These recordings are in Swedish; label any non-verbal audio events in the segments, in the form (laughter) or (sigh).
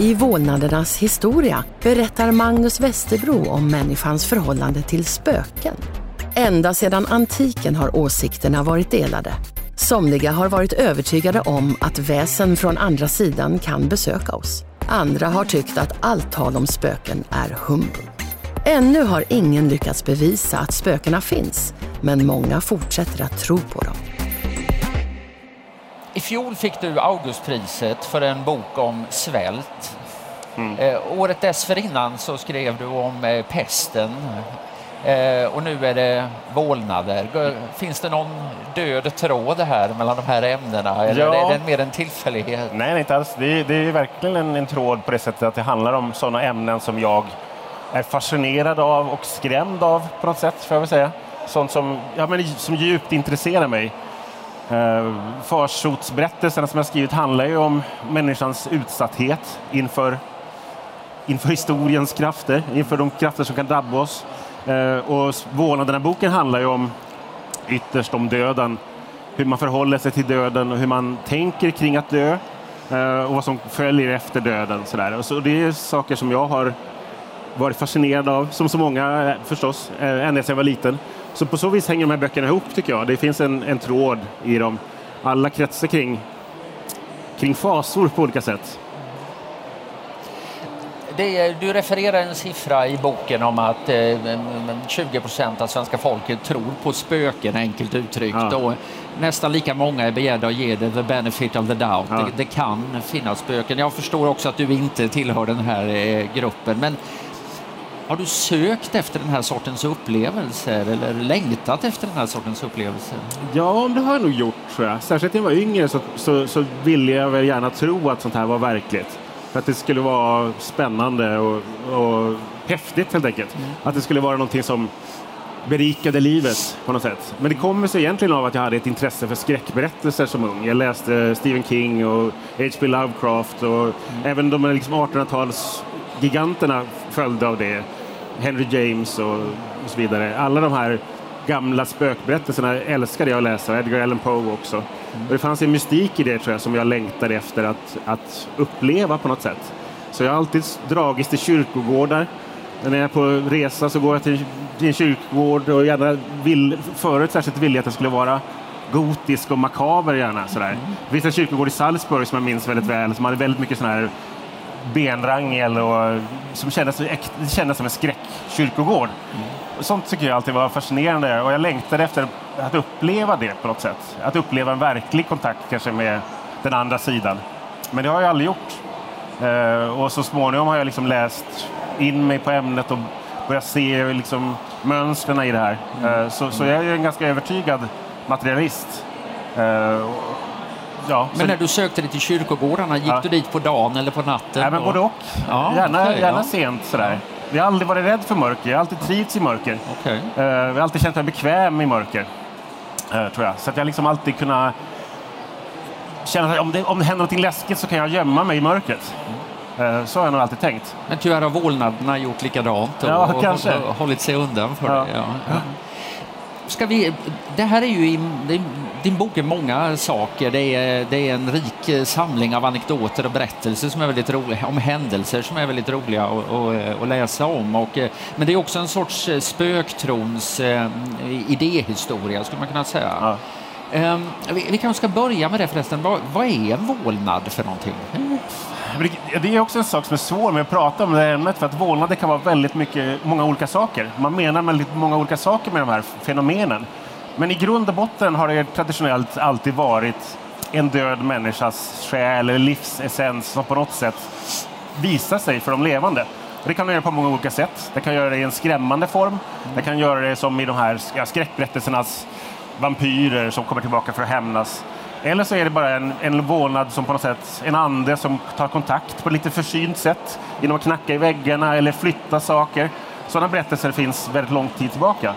I Vålnadernas historia berättar Magnus Westerbro om människans förhållande till spöken. Ända sedan antiken har åsikterna varit delade. Somliga har varit övertygade om att väsen från andra sidan kan besöka oss. Andra har tyckt att allt tal om spöken är humbug. Ännu har ingen lyckats bevisa att spökena finns, men många fortsätter att tro på dem. I fjol fick du Augustpriset för en bok om svält. Mm. Eh, året dessförinnan så skrev du om eh, pesten eh, och nu är det vålnader. Finns det någon död tråd här mellan de här ämnena eller ja. är det mer en tillfällighet? Nej, inte alls. Det är, det är verkligen en, en tråd på det sättet att det handlar om sådana ämnen som jag är fascinerad av och skrämd av på något sätt, får jag väl säga. Sånt som, ja, men, som djupt intresserar mig. Eh, Farsotsberättelserna som jag skrivit handlar ju om människans utsatthet inför, inför historiens krafter, inför de krafter som kan drabba oss. Eh, och Vålnaderna-boken handlar ju om ytterst om döden, hur man förhåller sig till döden och hur man tänker kring att dö eh, och vad som följer efter döden. Sådär. Och så det är saker som jag har varit fascinerad av, som så många eh, förstås, eh, ända sedan jag var liten. Så på så vis hänger de här böckerna ihop tycker jag. Det finns en, en tråd i dem. Alla kretsar kring, kring fasor på olika sätt. Det, du refererar en siffra i boken om att eh, 20 procent av svenska folket tror på spöken, enkelt uttryckt. Ja. Och nästan lika många är beredda att ge det the benefit of the doubt. Ja. Det, det, kan finnas spöken. Jag förstår också att du inte tillhör den här eh, gruppen. Men har du sökt efter den här sortens upplevelser eller längtat efter den här sortens upplevelser? Ja, det har jag nog gjort tror jag. Särskilt när jag var yngre så, så, så ville jag väl gärna tro att sånt här var verkligt. För att det skulle vara spännande och, och häftigt helt enkelt. Mm. Att det skulle vara någonting som berikade livet på något sätt. Men det kommer sig egentligen av att jag hade ett intresse för skräckberättelser som ung. Jag läste Stephen King och H.P. Lovecraft och mm. även de liksom 1800-talsgiganterna följde av det. Henry James och, och, så vidare. Alla de här gamla spökberättelserna älskade jag att läsa, Edgar Allan Poe också. Mm. Och det fanns en mystik i det tror jag som jag längtade efter att, att uppleva på något sätt. Så jag har alltid dragits till kyrkogårdar. När jag är på resa så går jag till, till en kyrkogård och gärna vill, förut särskilt ville jag att det skulle vara gotisk och makaber gärna. Sådär. Mm. Det finns en kyrkogård i Salzburg som jag minns väldigt väl som hade väldigt mycket sådana här benrangel och som kändes, det kändes som en skräckkyrkogård. Mm. Sånt tycker jag alltid var fascinerande och jag längtade efter att uppleva det på något sätt. Att uppleva en verklig kontakt kanske med den andra sidan. Men det har jag aldrig gjort. Uh, och så småningom har jag liksom läst in mig på ämnet och börjat se liksom mönstren i det här. Mm. Uh, så, så jag är en ganska övertygad materialist. Uh, Ja, men när du sökte dig till kyrkogårdarna, gick ja. du dit på dagen eller på natten? Ja, men både och. Ja, gärna okay, gärna sent sådär. Jag har aldrig varit rädd för mörker, jag har alltid trivts i mörker. Okay. Eh, jag har alltid känt mig bekväm i mörker. Uh, tror jag. Så att jag liksom alltid kunnat känna att om det, om det händer något läskigt så kan jag gömma mig i mörkret. Uh, så har jag nog alltid tänkt. Men tyvärr har vålnaderna gjort likadant och, ja, och, och, och hållit sig undan för ja. det. Ja ska vi, det här är ju, din bok är många saker. Det är, det är en rik eh, samling av anekdoter och berättelser som är väldigt roliga, om händelser som är väldigt roliga att, att läsa om. Och, eh, men det är också en sorts eh, spöktrons idéhistoria, skulle man kunna säga. Ja. Um, vi, vi kanske ska börja med det förresten. Vad, vad är en vålnad för någonting? Det är också en sak som är svår med att prata om det här ämnet för att vålnader kan vara väldigt mycket, många olika saker. Man menar väldigt många olika saker med de här fenomenen. Men i grund och botten har det traditionellt alltid varit en död människas själ eller livsessens som på något sätt visar sig för de levande. Det kan man göra på många olika sätt. Det kan göra det i en skrämmande form. Det kan göra det som i de här skräckberättelsernas vampyrer som kommer tillbaka för att hämnas. Eller så är det bara en, en vålnad som på något sätt, en ande som tar kontakt på ett lite försynt sätt genom att knacka i väggarna eller flytta saker Sådana berättelser finns väldigt lång tid tillbaka.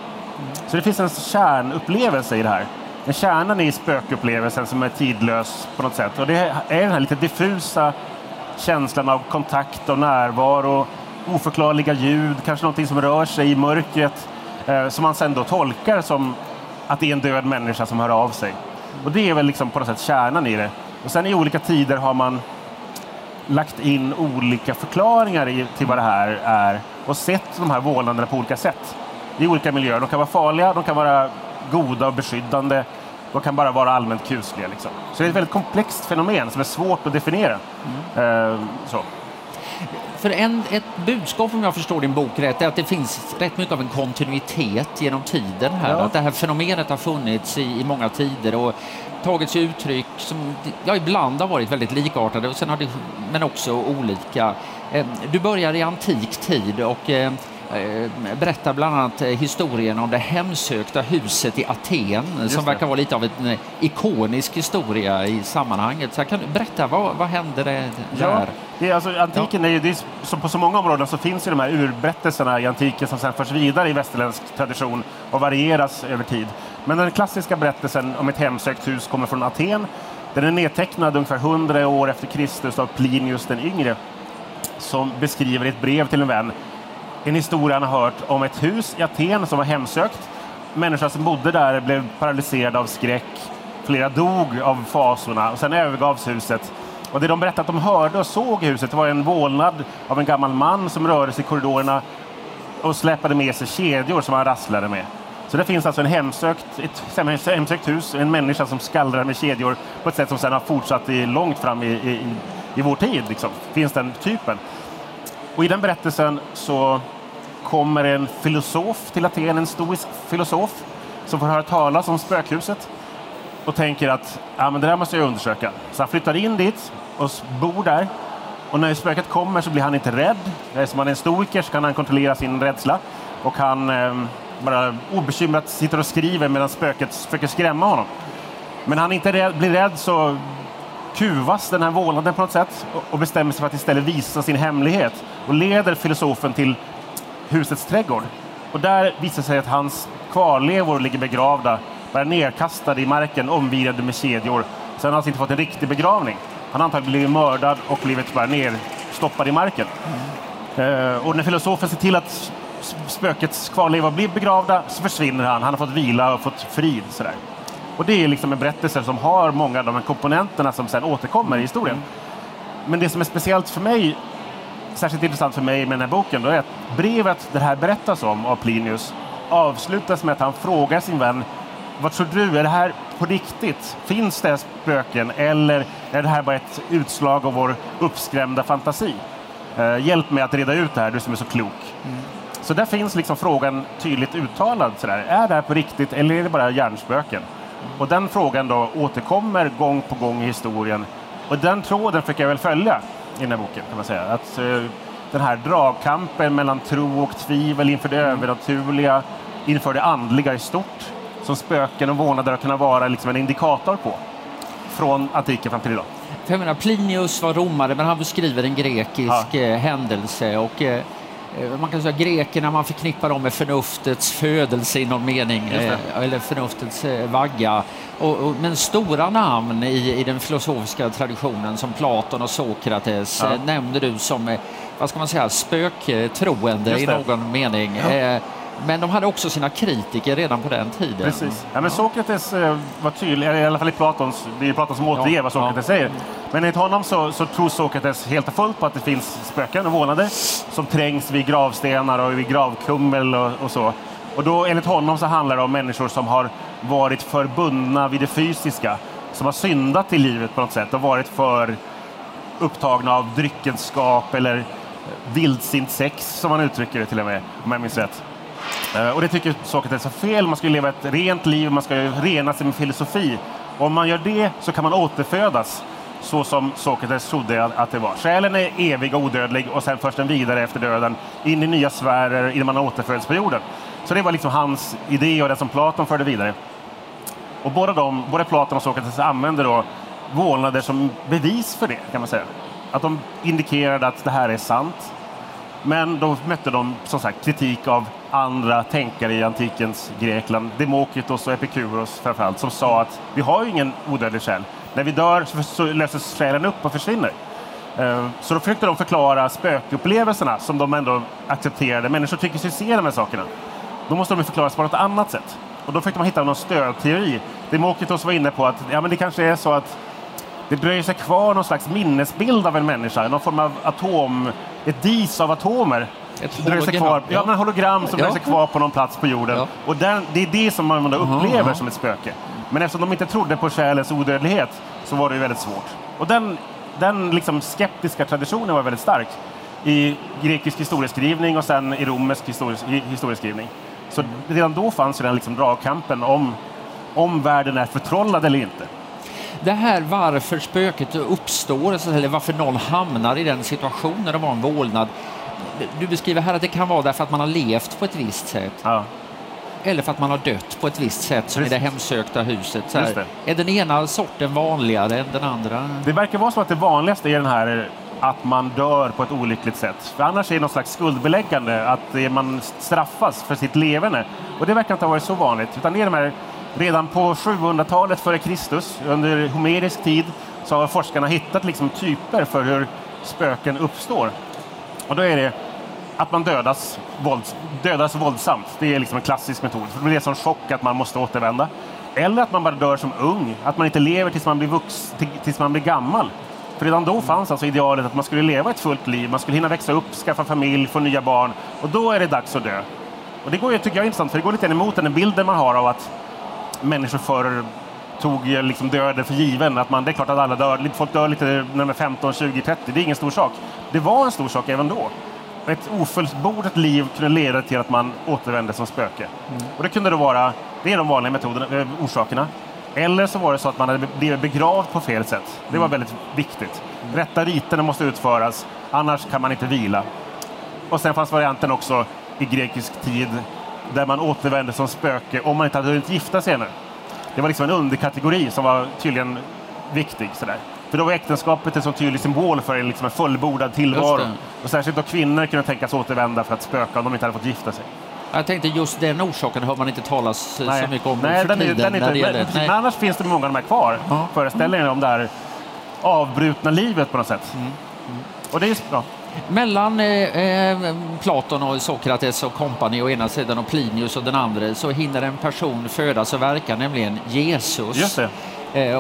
Så det finns en kärnupplevelse i det här. En kärnan i spökupplevelsen som är tidlös på något sätt. Och det är den här lite diffusa känslan av kontakt och närvaro, oförklarliga ljud, kanske någonting som rör sig i mörkret eh, som man sen då tolkar som att det är en död människa som hör av sig. Och det är väl liksom på något sätt kärnan i det. Och sen i olika tider har man lagt in olika förklaringar i, till vad det här är och sett de här vålnaderna på olika sätt i olika miljöer. De kan vara farliga, de kan vara goda och beskyddande. De kan bara vara allmänt kusliga. Liksom. Så det är ett väldigt komplext fenomen som är svårt att definiera. Mm. Uh, så. För en, ett budskap, om jag förstår din bok rätt, är att det finns rätt mycket av en kontinuitet genom tiden här. Ja. Att det här fenomenet har funnits i, i många tider och tagit sig uttryck som ja, ibland har varit väldigt likartade, och sen har det, men också olika. Eh, du börjar i antik tid och eh, berättar bland annat eh, historien om det hemsökta huset i Aten Just som det. verkar vara lite av en eh, ikonisk historia i sammanhanget. Så kan du berätta, vad, vad hände där? Ja, det är alltså, antiken ja. är ju, är, som på så många områden så finns ju de här urberättelserna i antiken som sen förs vidare i västerländsk tradition och varieras över tid. Men den klassiska berättelsen om ett hemsökt hus kommer från Aten. Den är nedtecknad ungefär 100 år efter Kristus av Plinius den yngre som beskriver i ett brev till en vän en historia han har hört om ett hus i Aten som var hemsökt. Människor som bodde där blev paralyserade av skräck. Flera dog av fasorna och sen övergavs huset. Och det de berättade att de hörde och såg i huset var en vålnad av en gammal man som rörde sig i korridorerna och släpade med sig kedjor som han rasslade med. Så det finns alltså en hemsökt, ett hemsökt hus, en människa som skallrar med kedjor på ett sätt som sedan har fortsatt i, långt fram i, i, i vår tid. Liksom. Finns den typen. Och i den berättelsen så kommer en filosof till Aten, en stoisk filosof, som får höra talas om spökhuset och tänker att ja, men det där måste jag undersöka. Så han flyttar in dit och bor där. Och när spöket kommer så blir han inte rädd. Eftersom han är en stoiker så kan han kontrollera sin rädsla. Och han eh, bara obekymrat sitter och skriver medan spöket försöker skrämma honom. Men han inte rädd, blir rädd så kuvas den här vålnaden på något sätt och bestämmer sig för att istället visa sin hemlighet och leder filosofen till husets trädgård. Och där visar sig att hans kvarlevor ligger begravda, bara nedkastade i marken, omvirade med kedjor. Så han har alltså inte fått en riktig begravning. Han har antagligen blivit mördad och blivit bara nerstoppad i marken. Mm. Uh, och när filosofen ser till att spökets kvarlevor blir begravda så försvinner han. Han har fått vila och fått frid. Sådär. Och det är liksom en berättelse som har många av de här komponenterna som sen återkommer i historien. Men det som är speciellt för mig särskilt intressant för mig med den här boken då är att brevet det här berättas om av Plinius avslutas med att han frågar sin vän vad tror du, är det här på riktigt? Finns det spöken eller är det här bara ett utslag av vår uppskrämda fantasi? Eh, hjälp mig att reda ut det här, du som är så klok. Mm. Så där finns liksom frågan tydligt uttalad. Sådär. Är det här på riktigt eller är det bara hjärnspöken? Och den frågan då återkommer gång på gång i historien. Och den tråden fick jag väl följa i den här boken. kan man säga. Att, uh, den här dragkampen mellan tro och tvivel inför det mm. övernaturliga, inför det andliga i stort, som spöken och vålnader har kunnat vara liksom en indikator på från antiken fram till idag. För jag menar, Plinius var romare, men han beskriver en grekisk ja. Eh, händelse. och eh, Eh, man kan säga grekerna, man förknippar dem med förnuftets födelse i någon mening, eh, eller förnuftets eh, vagga. Och, och, men stora namn i, i den filosofiska traditionen som Platon och Sokrates ja. nämner du som, vad ska man säga, spöktroende i någon mening. Ja. Men de hade också sina kritiker redan på den tiden. Precis. Ja, men Sokrates eh, var tydlig, i alla fall i Platons, det är Platon som återger ja, vad Sokrates ja. säger. Men enligt honom så, så tror Sokrates helt och fullt på att det finns spöken och vålnader som trängs vid gravstenar och vid gravkummel och, och så. Och då, enligt honom så handlar det om människor som har varit förbundna vid det fysiska, som har syndat i livet på något sätt och varit för upptagna av dryckenskap eller vildsint sex, som man uttrycker det till och med, om jag minns rätt. Eh, och det tycker Sokrates är fel. Man ska leva ett rent liv, man ska rena sig med filosofi. Och om man gör det så kan man återfödas så som Sokrates trodde att det var. Själen är evig och odödlig och sen förs den vidare efter döden in i nya sfärer innan man återföds på jorden. Så det var liksom hans idé och det som Platon förde vidare. Och båda, de, både Platon och Sokrates använde då vålnader som bevis för det, kan man säga. Att de indikerade att det här är sant. Men då mötte de som sagt kritik av andra tänkare i antikens Grekland, Demokritos och Epikuros framförallt, som sa att vi har ju ingen odödlig själ. När vi dör så löses själen upp och försvinner. Eh, så då försökte de förklara spökupplevelserna som de ändå accepterade. Människor tycker sig se de här sakerna. Då måste de förklaras på något annat sätt. Och då försökte man hitta någon stödteori. Demokritos var inne på att ja, men det kanske är så att det dröjer sig kvar någon slags minnesbild av en människa, någon form av atom, ett dis av atomer. Ett hologram? Kvar, ja, men hologram som ja. dröjer sig kvar på någon plats på jorden. Ja. Och den, det är det som man upplever uh -huh. som ett spöke. Men eftersom de inte trodde på själens odödlighet så var det ju väldigt svårt. Och den, den liksom skeptiska traditionen var väldigt stark i grekisk historieskrivning och sen i romersk historieskrivning. Så redan då fanns ju den liksom dragkampen om, om världen är förtrollad eller inte. Det här varför spöket uppstår, eller varför någon hamnar i den situationen av en vålnad. Du beskriver här att det kan vara därför att man har levt på ett visst sätt. Ja. Eller för att man har dött på ett visst sätt, som Precis. i det hemsökta huset. Så här, är den ena sorten vanligare än den andra? Det verkar vara så att det vanligaste är den här att man dör på ett olyckligt sätt. För annars är det något slags skuldbeläggande, att man straffas för sitt levande. Och det verkar inte ha varit så vanligt, utan det är de här, redan på 700-talet före Kristus, under homerisk tid, så har forskarna hittat liksom typer för hur spöken uppstår. Och då är det att man dödas, vålds, dödas våldsamt. Det är liksom en klassisk metod. För det blir en som chock att man måste återvända. Eller att man bara dör som ung, att man inte lever tills man blir, vux, tills man blir gammal. För redan då fanns alltså idealet att man skulle leva ett fullt liv, man skulle hinna växa upp, skaffa familj, få nya barn och då är det dags att dö. Och det går ju, tycker jag är intressant, för det går lite emot den bilden man har av att människor förr tog liksom döden för given. Att man, det är klart att alla dör, folk dör lite när de är 15, 20, 30, det är ingen stor sak. Det var en stor sak även då. Ett ofullbordat liv kunde leda till att man återvände som spöke. Mm. Och det kunde då vara, det är de vanliga metoderna, eh, orsakerna. Eller så var det så att man hade blivit begravd på fel sätt. Det var mm. väldigt viktigt. Rätta riterna måste utföras, annars kan man inte vila. Och sen fanns varianten också i grekisk tid där man återvände som spöke om man inte hade hunnit gifta sig ännu. Det var liksom en underkategori som var tydligen viktig. Sådär. För då var äktenskapet en så tydlig symbol för liksom en fullbordad tillvaro. Och särskilt då kvinnor kunde tänkas återvända för att spöka om de inte hade fått gifta sig. Jag tänkte just den orsaken hör man inte talas nej. så mycket om nej, den är, den inte, gäller, men, Annars finns det många av de här kvar, ja. föreställningarna om det här avbrutna livet på något sätt. Mm. Mm. Och det är bra. Mellan eh, eh, Platon och Sokrates och kompani å ena sidan och Plinius och den andra så hinner en person födas och verka, nämligen Jesus. Eh,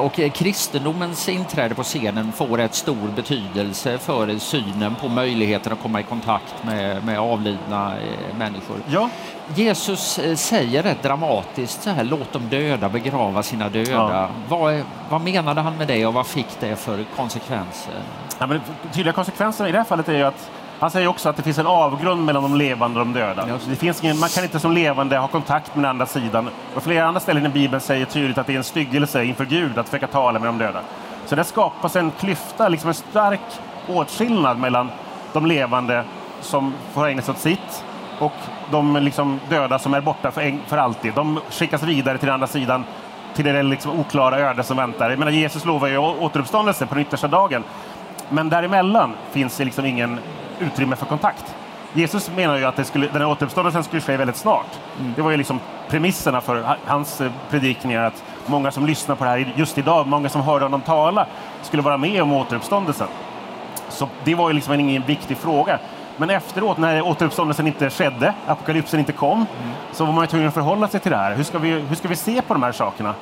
och kristendomens inträde på scenen får ett stor betydelse för synen på möjligheten att komma i kontakt med, med avlidna eh, människor. Ja. Jesus eh, säger rätt dramatiskt så här, låt de döda begrava sina döda. Ja. Vad, vad menade han med det och vad fick det för konsekvenser? Ja, men tydliga konsekvenser i det här fallet är ju att han säger också att det finns en avgrund mellan de levande och de döda. Det finns ingen, man kan inte som levande ha kontakt med den andra sidan. Och flera andra ställen i Bibeln säger tydligt att det är en styggelse inför Gud att försöka tala med de döda. Så det skapas en klyfta, liksom en stark åtskillnad mellan de levande som får ägna sig åt sitt och de liksom döda som är borta för, för alltid. De skickas vidare till den andra sidan till det liksom oklara öde som väntar. Jag menar, Jesus lovar ju återuppståndelse på den yttersta dagen. Men däremellan finns det liksom ingen utrymme för kontakt. Jesus menar ju att det skulle, den här återuppståndelsen skulle ske väldigt snart. Mm. Det var ju liksom premisserna för hans eh, predikningar att många som lyssnar på det här just idag, många som hörde honom tala, skulle vara med om återuppståndelsen. Så det var ju liksom ingen viktig fråga. Men efteråt, när återuppståndelsen inte skedde, apokalypsen inte kom, mm. så var man tvungen att förhålla sig till det här. Hur ska vi, hur ska vi se på de här sakerna?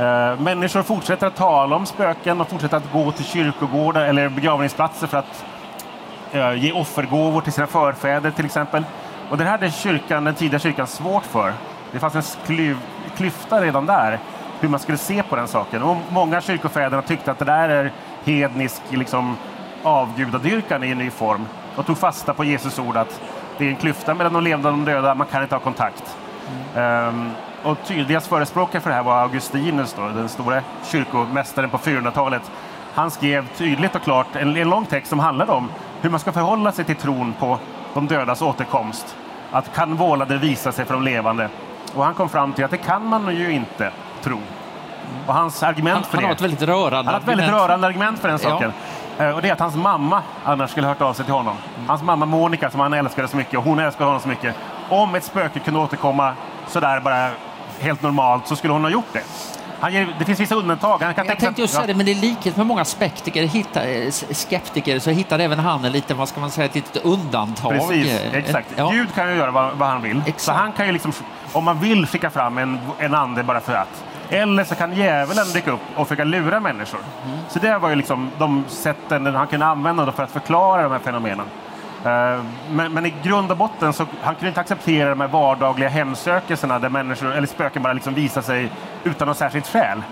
Uh, människor fortsätter att tala om spöken och fortsätter att gå till kyrkogårdar eller begravningsplatser för att Eh, ge offergåvor till sina förfäder till exempel. Och det hade kyrkan, den tidiga kyrkan svårt för. Det fanns en klyv, klyfta redan där, hur man skulle se på den saken. Och många kyrkofäder tyckte att det där är hednisk liksom, avgudadyrkan i en ny form och tog fasta på Jesus ord att det är en klyfta mellan de levande och de döda, man kan inte ha kontakt. Mm. Um, och tydligast förespråkare för det här var Augustinus, då, den stora kyrkomästaren på 400-talet. Han skrev tydligt och klart en, en lång text som handlade om hur man ska förhålla sig till tron på de dödas återkomst. Att kan vålade visa sig för de levande? Och han kom fram till att det kan man ju inte tro. Och hans argument han, för han det... Har ett väldigt rörande han har ett väldigt rörande argument för den saken. Ja. Eh, och det är att hans mamma annars skulle ha hört av sig till honom. Mm. Hans mamma Monica, som han älskade så mycket, och hon älskade honom så mycket. Om ett spöke kunde återkomma sådär bara helt normalt så skulle hon ha gjort det. Ger, det finns vissa undantag. Han kan jag tänkte just säga det, men i likhet med många spektiker, hitta, eh, skeptiker så hittar även han en liten, vad ska man säga, ett litet undantag. Precis, exakt. Ja. Gud kan ju göra vad, vad han vill. Exakt. Så han kan ju liksom, om man vill skicka fram en, en ande bara för att. Eller så kan djävulen dyka upp och försöka lura människor. Mm. Så det var ju liksom de sätten han kunde använda för att förklara de här fenomenen. Eh, men, men, i grund och botten så han kunde inte acceptera de här vardagliga hemsökelserna där människor, eller spöken bara liksom visar sig utan något särskilt skäl.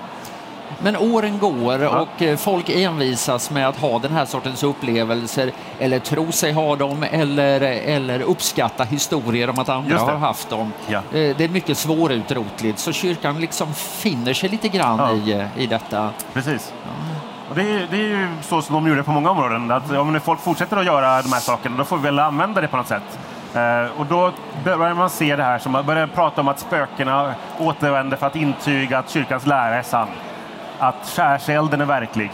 Men åren går och ja. folk envisas med att ha den här sortens upplevelser eller tro sig ha dem eller, eller uppskatta historier om att andra har haft dem. Ja. Eh, det är mycket svårutrotligt så kyrkan liksom finner sig lite grann ja. i, i detta. Precis. Och det, är, det är ju så som de gjorde på många områden. Att om folk fortsätter att göra de här sakerna då får vi väl använda det på något sätt. Eh, och då börjar man se det här som man börjar prata om att spökena återvänder för att intyga att kyrkans lära är sann. Att skärselden är verklig.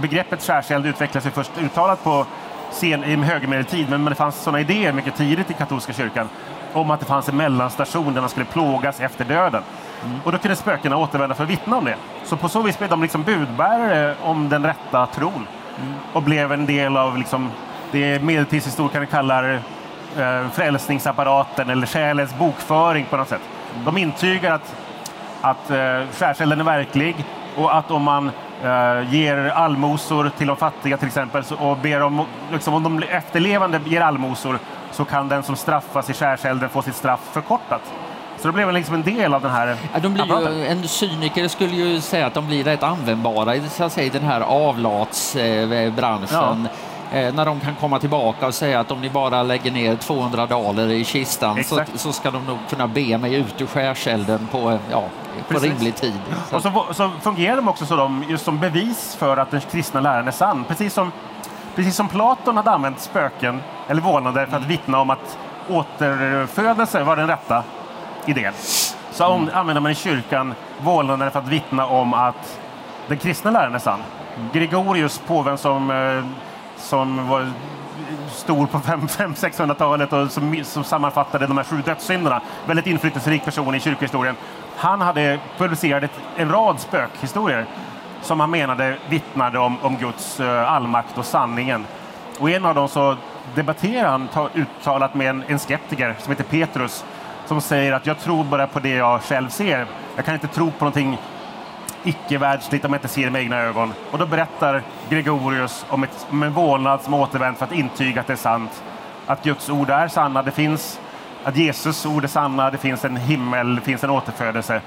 Begreppet skärseld utvecklades ju först uttalat på sen, i högmedeltid, men det fanns sådana idéer mycket tidigt i katolska kyrkan om att det fanns en mellanstation där man skulle plågas efter döden. Mm. Och då kunde spökena återvända för att vittna om det. Så på så vis blev de liksom budbärare om den rätta tron mm. och blev en del av liksom det medeltidshistorikerna kallar eh, frälsningsapparaten eller själens bokföring på något sätt. Mm. De intygar att, att eh, skärselden är verklig och att om man eh, ger allmosor till de fattiga till exempel och ber om, liksom, om de efterlevande ger allmosor så kan den som straffas i skärselden få sitt straff förkortat. Så då blev liksom en del av den här ja, de blir ju, En cyniker skulle ju säga att de blir rätt användbara så att säga, i den här avlatsbranschen. Ja. Eh, när de kan komma tillbaka och säga att om ni bara lägger ner 200 daler i kistan så, så, ska de nog kunna be mig ut ur skärselden på, ja, på rimlig tid. Så. Och så, så, fungerar de också så de, just som bevis för att den kristna läran är sann. Precis som, precis som Platon hade använt spöken eller vålnader för att mm. vittna om att återfödelse var den rätta idén. Så mm. använder man i kyrkan vålnaden för att vittna om att den kristna läran är sann. Gregorius, påven som, eh, som var stor på 500-600-talet och som, som sammanfattade de här sju dödssynderna, väldigt inflytelserik person i kyrkohistorien. Han hade publicerat en rad spökhistorier som han menade vittnade om, om Guds uh, allmakt och sanningen. Och en av dem så debatterar han uttalat med en, en skeptiker som heter Petrus som säger att jag tror bara på det jag själv ser. Jag kan inte tro på någonting icke-världsligt om jag inte ser det med egna ögon. Och då berättar Gregorius om, ett, om en vålnad som återvänt för att intyga att det är sant. Att Guds ord är sanna, det finns att Jesus ord är sanna, det finns en himmel, det finns en återfödelse.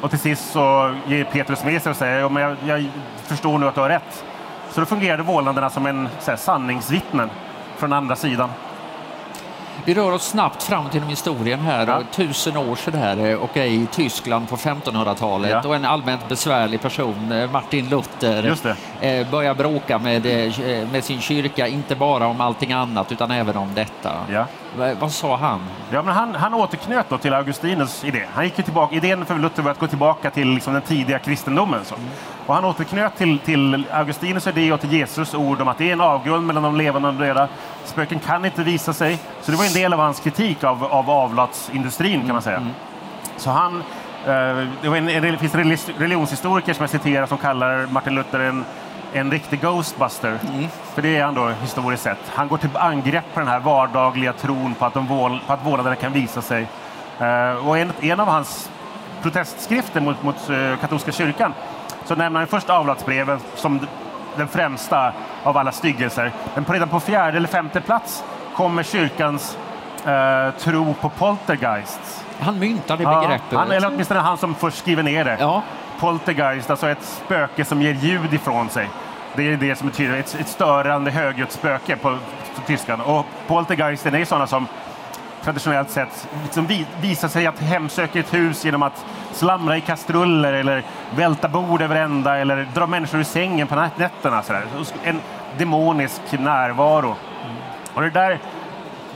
Och till sist så ger Petrus med sig och säger ja, jag, jag förstår nu att du har rätt. Så då fungerade vålnaderna som en så här, sanningsvittnen från andra sidan. Vi rör oss snabbt fram till historien här, ja. tusen år sådär eh, och är i Tyskland på 1500-talet ja. och en allmänt besvärlig person, eh, Martin Luther, eh, börjar bråka med, med sin kyrka, inte bara om allting annat utan även om detta. Ja. Vad sa han? Ja, men han, han återknöt då till Augustinus idé. Han gick tillbaka, idén för Luther var att gå tillbaka till liksom den tidiga kristendomen. Så. Mm. Och han återknöt till, till Augustinus idé och till Jesus ord om att det är en avgrund mellan de levande och de döda. Spöken kan inte visa sig. Så det var en del av hans kritik av, av avlatsindustrin kan man säga. Mm. Så han, eh, det, var en, det finns religionshistoriker som jag citerar som kallar Martin Luther en en riktig Ghostbuster. Mm. För det är han då historiskt sett. Han går till angrepp på den här vardagliga tron på att, de vål, på att vålnaderna kan visa sig. Uh, och en, en av hans protestskrifter mot, mot uh, katolska kyrkan så nämner han först avlatsbreven som den främsta av alla styggelser. Men redan på fjärde eller femte plats kommer kyrkans uh, tro på poltergeists. Han myntade begreppet. Ja, han, eller åtminstone han som först skriver ner det. Ja poltergeist, alltså ett spöke som ger ljud ifrån sig. Det är det som betyder ett, ett störande högljutt spöke på, på tyskan. Och poltergeisten är sådana som traditionellt sett liksom visar sig att hemsöka ett hus genom att slamra i kastruller eller välta bord över ända eller dra människor ur sängen på nätterna. Sådär. En demonisk närvaro. Och det där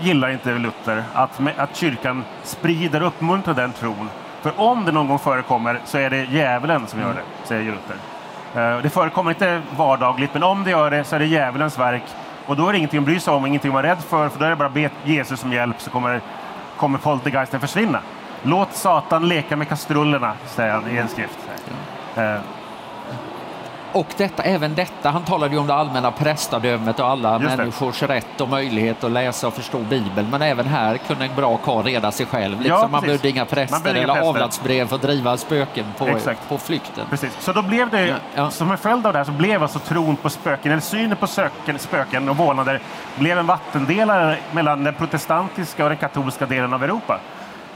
gillar inte Luther, att, att kyrkan sprider och uppmuntrar den tron för om det någon gång förekommer så är det djävulen som gör det, säger Luther. Eh, det förekommer inte vardagligt, men om det gör det så är det djävulens verk. Och då är det ingenting att bry sig om, ingenting att vara rädd för, för då är det bara att be Jesus om hjälp så kommer, kommer poltergeisten försvinna. Låt Satan leka med kastrullerna, säger han i en skrift. Eh, och detta, även detta, han talade ju om det allmänna prästadömet och alla människors rätt och möjlighet att läsa och förstå Bibeln. Men även här kunde en bra karl reda sig själv. Liksom ja, man behövde inga präster eller präster. avlatsbrev för att driva spöken på, på flykten. Precis. Så då blev det, ja. som en följd av det här, så blev alltså tron på spöken, eller synen på söken, spöken och vålnader, blev en vattendelare mellan den protestantiska och den katolska delen av Europa.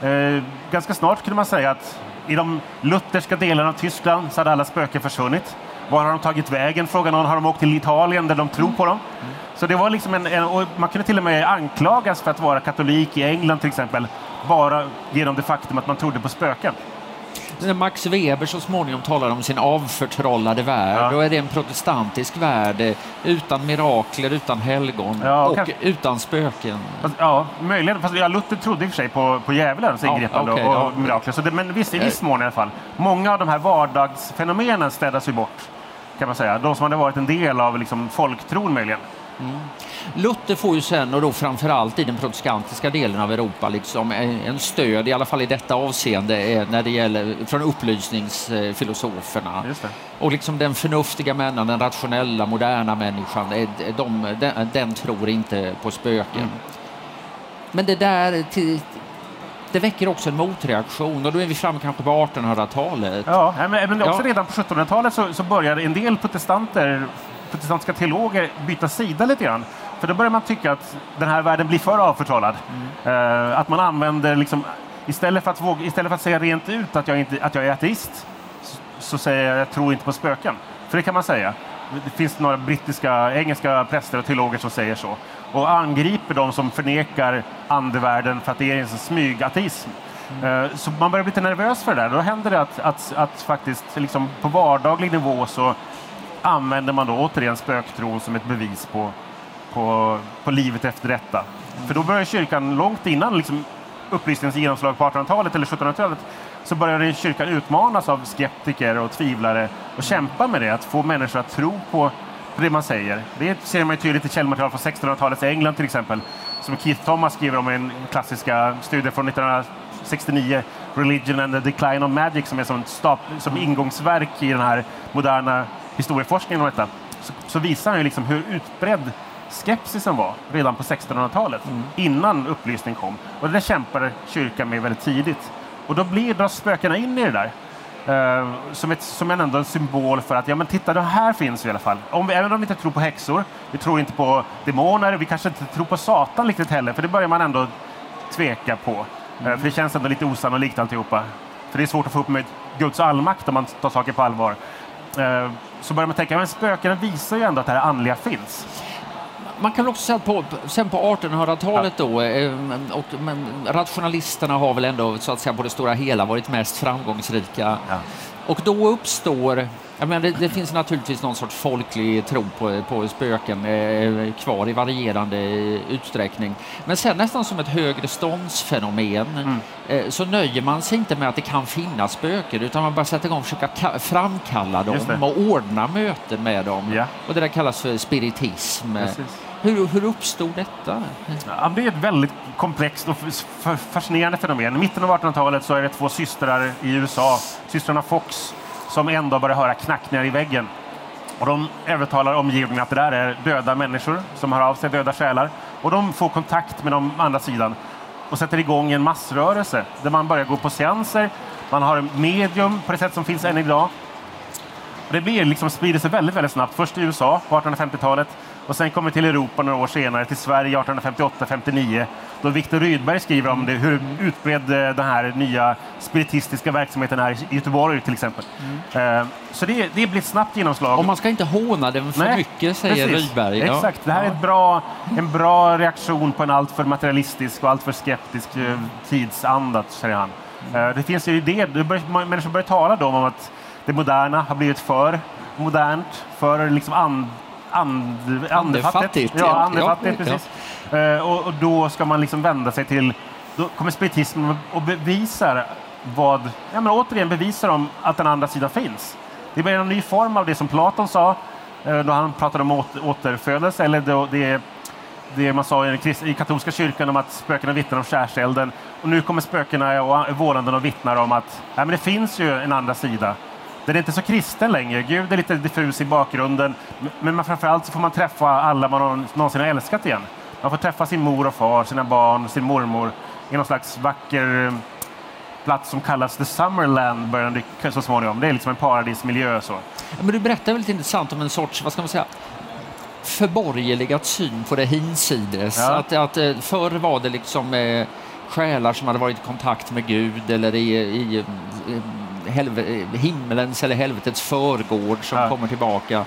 Eh, ganska snart kunde man säga att i de lutherska delarna av Tyskland så hade alla spöken försvunnit. Var har de tagit vägen? Frågan någon. Har de åkt till Italien där de tror på dem? Mm. Så det var liksom en, en man kunde till och med anklagas för att vara katolik i England till exempel, bara genom det faktum att man trodde på spöken. När Max Weber så småningom talar om sin avförtrollade värld, ja. då är det en protestantisk värld eh, utan mirakler, utan helgon ja, och kanske... utan spöken. Fast, ja, möjligen. Fast ja, Luther trodde i och för sig på, på djävulens ingripande okay, och, och mirakler. Så det, men visst, i viss mån i alla fall. Många av de här vardagsfenomenen städas ju bort kan man säga. De som hade varit en del av liksom, folktron möjligen. Mm. Luther får ju sen, och då framförallt i den protestantiska delen av Europa, liksom en stöd, i alla fall i detta avseende, när det gäller från upplysningsfilosoferna. Och liksom den förnuftiga människan, den rationella, moderna människan, de, den, den tror inte på spöken. Mm. Men det där till, det väcker också en motreaktion och då är vi framme kanske på 1800-talet. Ja, men också ja. redan på 1700-talet så, så började en del protestanter, protestantiska teologer byta sida lite grann. För då börjar man tycka att den här världen blir för avförtrollad. Mm. Uh, att man använder, liksom, istället, för att våga, istället för att säga rent ut att jag, inte, att jag är ateist, så, så säger jag jag tror inte på spöken. För det kan man säga. Det finns några brittiska, engelska präster och teologer som säger så och angriper de som förnekar andevärlden för att det är en smygateism. Mm. Så man börjar bli lite nervös för det där. Då händer det att, att, att faktiskt liksom på vardaglig nivå så använder man då återigen spöktron som ett bevis på, på, på livet efter detta. Mm. För då börjar kyrkan långt innan liksom, upplysningens genomslag på 1800-talet eller 1700-talet så började kyrkan utmanas av skeptiker och tvivlare och kämpa med det, att få människor att tro på det man säger. Det ser man tydligt i källmaterial från 1600-talets England till exempel, som Keith Thomas skriver om i en klassiska studie från 1969, Religion and the Decline of Magic, som är som, stap, som ingångsverk i den här moderna historieforskningen om detta. Så, så visar han liksom hur utbredd skepsisen var redan på 1600-talet, mm. innan upplysning kom. Och det där kämpade kyrkan med väldigt tidigt. Och då blir, dras spökena in i det där. Uh, som, ett, som en, ändå en symbol för att ja, men titta, det här finns i alla fall. Om vi, även om vi inte tror på häxor, vi tror inte på demoner, vi kanske inte tror på Satan riktigt heller, för det börjar man ändå tveka på. Mm. Uh, för det känns ändå lite osannolikt alltihopa. För det är svårt att få upp med Guds allmakt om man tar saker på allvar. Uh, så börjar man tänka, men spökena visar ju ändå att det här andliga finns man kan också säga att på, sen på 1800-talet ja. då, eh, och, men, rationalisterna har väl ändå så att säga på det stora hela varit mest framgångsrika. Ja. Och då uppstår jag menar, det, det, finns naturligtvis någon sorts folklig tro på, på spöken eh, kvar i varierande utsträckning. Men sen nästan som ett högre ståndsfenomen mm. eh, så nöjer man sig inte med att det kan finnas spöken utan man bara sätter igång och försöka framkalla dem och ordna möten med dem. Ja. Och det där kallas för spiritism. Precis. Hur, hur uppstod detta? Ja, det är ett väldigt komplext och fascinerande fenomen. I mitten av 1800-talet så är det två systrar i USA, systrarna Fox, som en dag börjar höra knackningar i väggen. Och de övertalar omgivningen att det där är döda människor som har av sig döda själar. Och de får kontakt med de andra sidan och sätter igång en massrörelse där man börjar gå på seanser. Man har medium på det sätt som finns än idag. Och det blir liksom, sprider sig väldigt, väldigt snabbt. Först i USA på 1850-talet och sen kommer till Europa några år senare, till Sverige 1858-59, då Viktor Rydberg skriver om det, hur utbredd eh, den här nya spiritistiska verksamheten är i Göteborg till exempel. Mm. Så det, det blir ett snabbt genomslag. Och man ska inte håna den för Nej, mycket, säger precis. Rydberg. Ja. Exakt, det här är ett bra, en bra reaktion på en alltför materialistisk och alltför skeptisk eh, tidsanda, säger han. Mm. Det finns ju idéer, människor börjar tala då om att det moderna har blivit för modernt, för liksom and, and, andefattigt. Ja, andefattigt, ja, precis. Ja. Och, och, då ska man liksom vända sig till, då kommer spiritismen och bevisar vad, ja men återigen bevisar de att den andra sidan finns. Det blir en ny form av det som Platon sa eh, då han pratade om återfödelse, eller då det, det man sa i katolska kyrkan om att spökena vittnar om skärselden. Och nu kommer spökena och vålanden och vittnar om att ja, men det finns ju en andra sida. Den är inte så kristen längre. Gud är lite diffus i bakgrunden. Men framförallt så får man träffa alla man någonsin har älskat igen. Man får träffa sin mor och far, sina barn, sin mormor i någon slags vacker eh, plats som kallas The Summerland börjar så småningom. Det är liksom en paradismiljö. Så. Men du berättar väldigt intressant om en sorts, vad ska man säga, förborgerligad syn på det hinsides. Ja. Att, att eh, förr var det liksom eh, själar som hade varit i kontakt med Gud eller i, i, i himmelens eller helvetets förgård som ja. kommer tillbaka.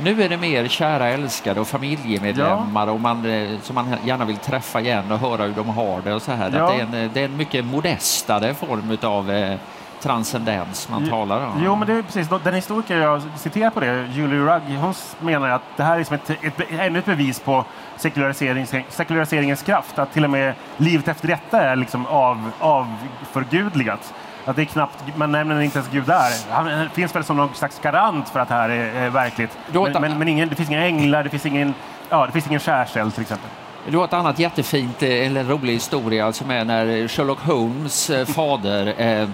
Nu är det mer kära älskade och familjemedlemmar ja. och man, eh, som man gärna vill träffa igen och höra hur de har det och så här. Ja. Att det, är en, det är en mycket modestare form av eh, transcendens man talar om. Jo, men det är precis. Den historiker jag citerar på det, Julie Rugg, hon menar att det här är liksom ett, ett, ännu ett bevis på sekulariseringens, sekulariseringens kraft. Att till och med livet efter detta är liksom av, avförgudligat. Att det är knappt, man nämner inte ens Gud där. Han finns väl som någon slags garant för att det här är, är verkligt. Men, men, men ingen, det finns inga änglar, det finns ingen, ja, det finns ingen skärseld till exempel. Det var ett annat jättefint, eh, eller rolig historia som är när Sherlock Holmes eh, (laughs) fader eh,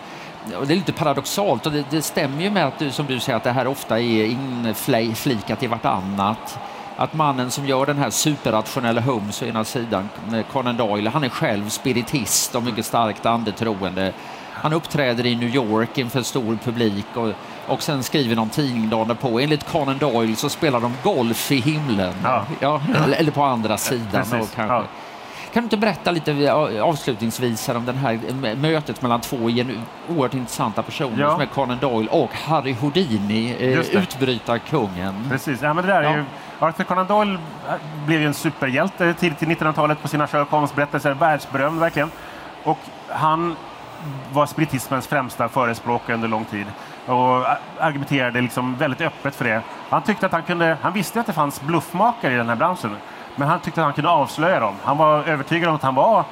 det är lite paradoxalt och det, det, stämmer ju med att du, som du säger att det här ofta är inflikat i vartannat. Att mannen som gör den här superrationella Holmes å ena sidan, Conan Doyle, han är själv spiritist och mycket starkt andetroende. Han uppträder i New York inför stor publik och, och sen skriver någon tidning dagen på. Enligt Conan Doyle så spelar de golf i himlen. Ja. ja eller, på andra sidan. Ja, kanske. Ja. Kan du inte berätta lite avslutningsvis om det här mötet mellan två oerhört intressanta personer ja. som är Conan Doyle och Harry Houdini, eh, utbrytarkungen? Precis, ja, men det där är ju Arthur Conan Doyle blev ju en superhjälte tidigt i 1900-talet på sina Sherlock Holmes-berättelser, världsberömd verkligen. Och han var spiritismens främsta förespråkare under lång tid och argumenterade liksom väldigt öppet för det. Han tyckte att han kunde, han visste att det fanns bluffmakare i den här branschen, men han tyckte att han kunde avslöja dem. Han var övertygad om att han var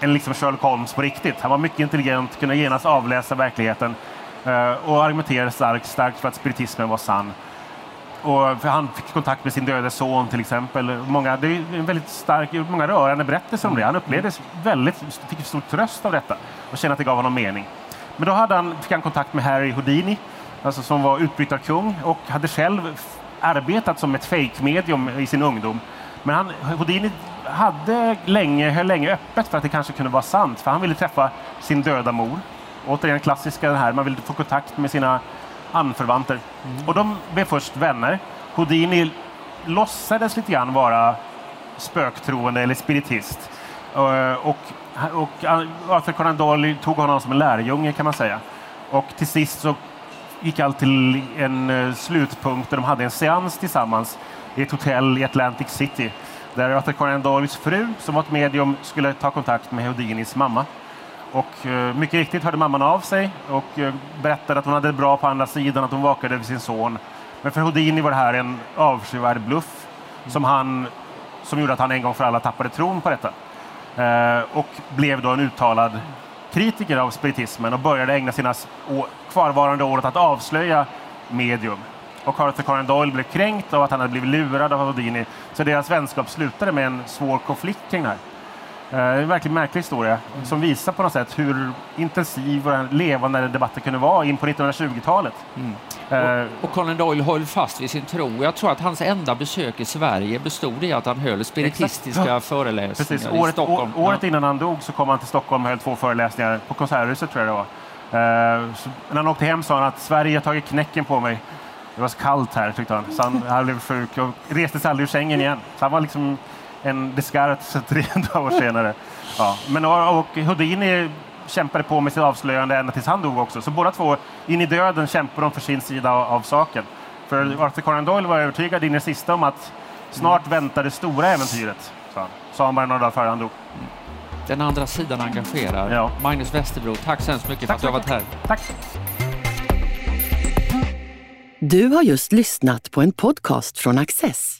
en liksom Sherlock Holmes på riktigt. Han var mycket intelligent, kunde genast avläsa verkligheten eh, och argumenterade starkt, starkt för att spiritismen var sann. Och han fick kontakt med sin döde son till exempel. Många, det är en väldigt stark, många rörande berättelser om det. Han upplevde väldigt, fick stor tröst av detta och kände att det gav honom mening. Men då hade han, fick han kontakt med Harry Houdini, alltså som var utbrytarkung och hade själv arbetat som ett fake-medium i sin ungdom. Men han, Houdini hade länge, höll länge öppet för att det kanske kunde vara sant, för han ville träffa sin döda mor. Återigen klassiska det här, man vill få kontakt med sina anförvanter. Mm. Och de blev först vänner. Houdini låtsades lite grann vara spöktroende eller spiritist. Eh, och, och eh, Arthur Conan Doyle tog honom som en lärjunge kan man säga. Och till sist så gick allt till en eh, slutpunkt där de hade en seans tillsammans i ett hotell i Atlantic City. Där Arthur Conan Doyles fru, som var ett medium, skulle ta kontakt med Houdinis mamma. Och eh, mycket riktigt hörde mamman av sig och eh, berättade att hon hade det bra på andra sidan, att hon vakade över sin son. Men för Houdini var det här en avskyvärd bluff mm. som, han, som gjorde att han en gång för alla tappade tron på detta. Eh, och blev då en uttalad kritiker av spiritismen och började ägna sina kvarvarande år åt att avslöja medium. Och Arthur Conan Doyle blev kränkt av att han hade blivit lurad av Houdini. Så deras vänskap slutade med en svår konflikt kring det här. Eh, en verkligen märklig historia mm. som visar på något sätt hur intensiv och levande debatten kunde vara in på 1920-talet. Mm. Uh, och, och Conan Doyle höll fast vid sin tro. Jag tror att hans enda besök i Sverige bestod i att han höll spiritistiska ja. föreläsningar Precis. Året, i Stockholm. Året ja. innan han dog så kom han till Stockholm och höll två föreläsningar på Konserthuset tror jag det var. Uh, när han åkte hem sa han att Sverige har tagit knäcken på mig. Det var så kallt här tyckte han, så han, han blev sjuk och reste sig aldrig ur sängen igen. Så han var liksom en Descartes tre (laughs) år senare. Ja. Men, och Houdini kämpade på med sitt avslöjande ända tills han dog också. Så båda två, in i döden, kämpade de för sin sida av, av saken. För Arthur Conan Doyle var övertygad in i sista om att snart mm. väntar det stora äventyret. Sa han, sa han bara några dagar före han dog. Den andra sidan engagerar. Ja. Magnus Westerbro, tack så hemskt mycket tack för att du har varit här. Tack. Du har just lyssnat på en podcast från Access.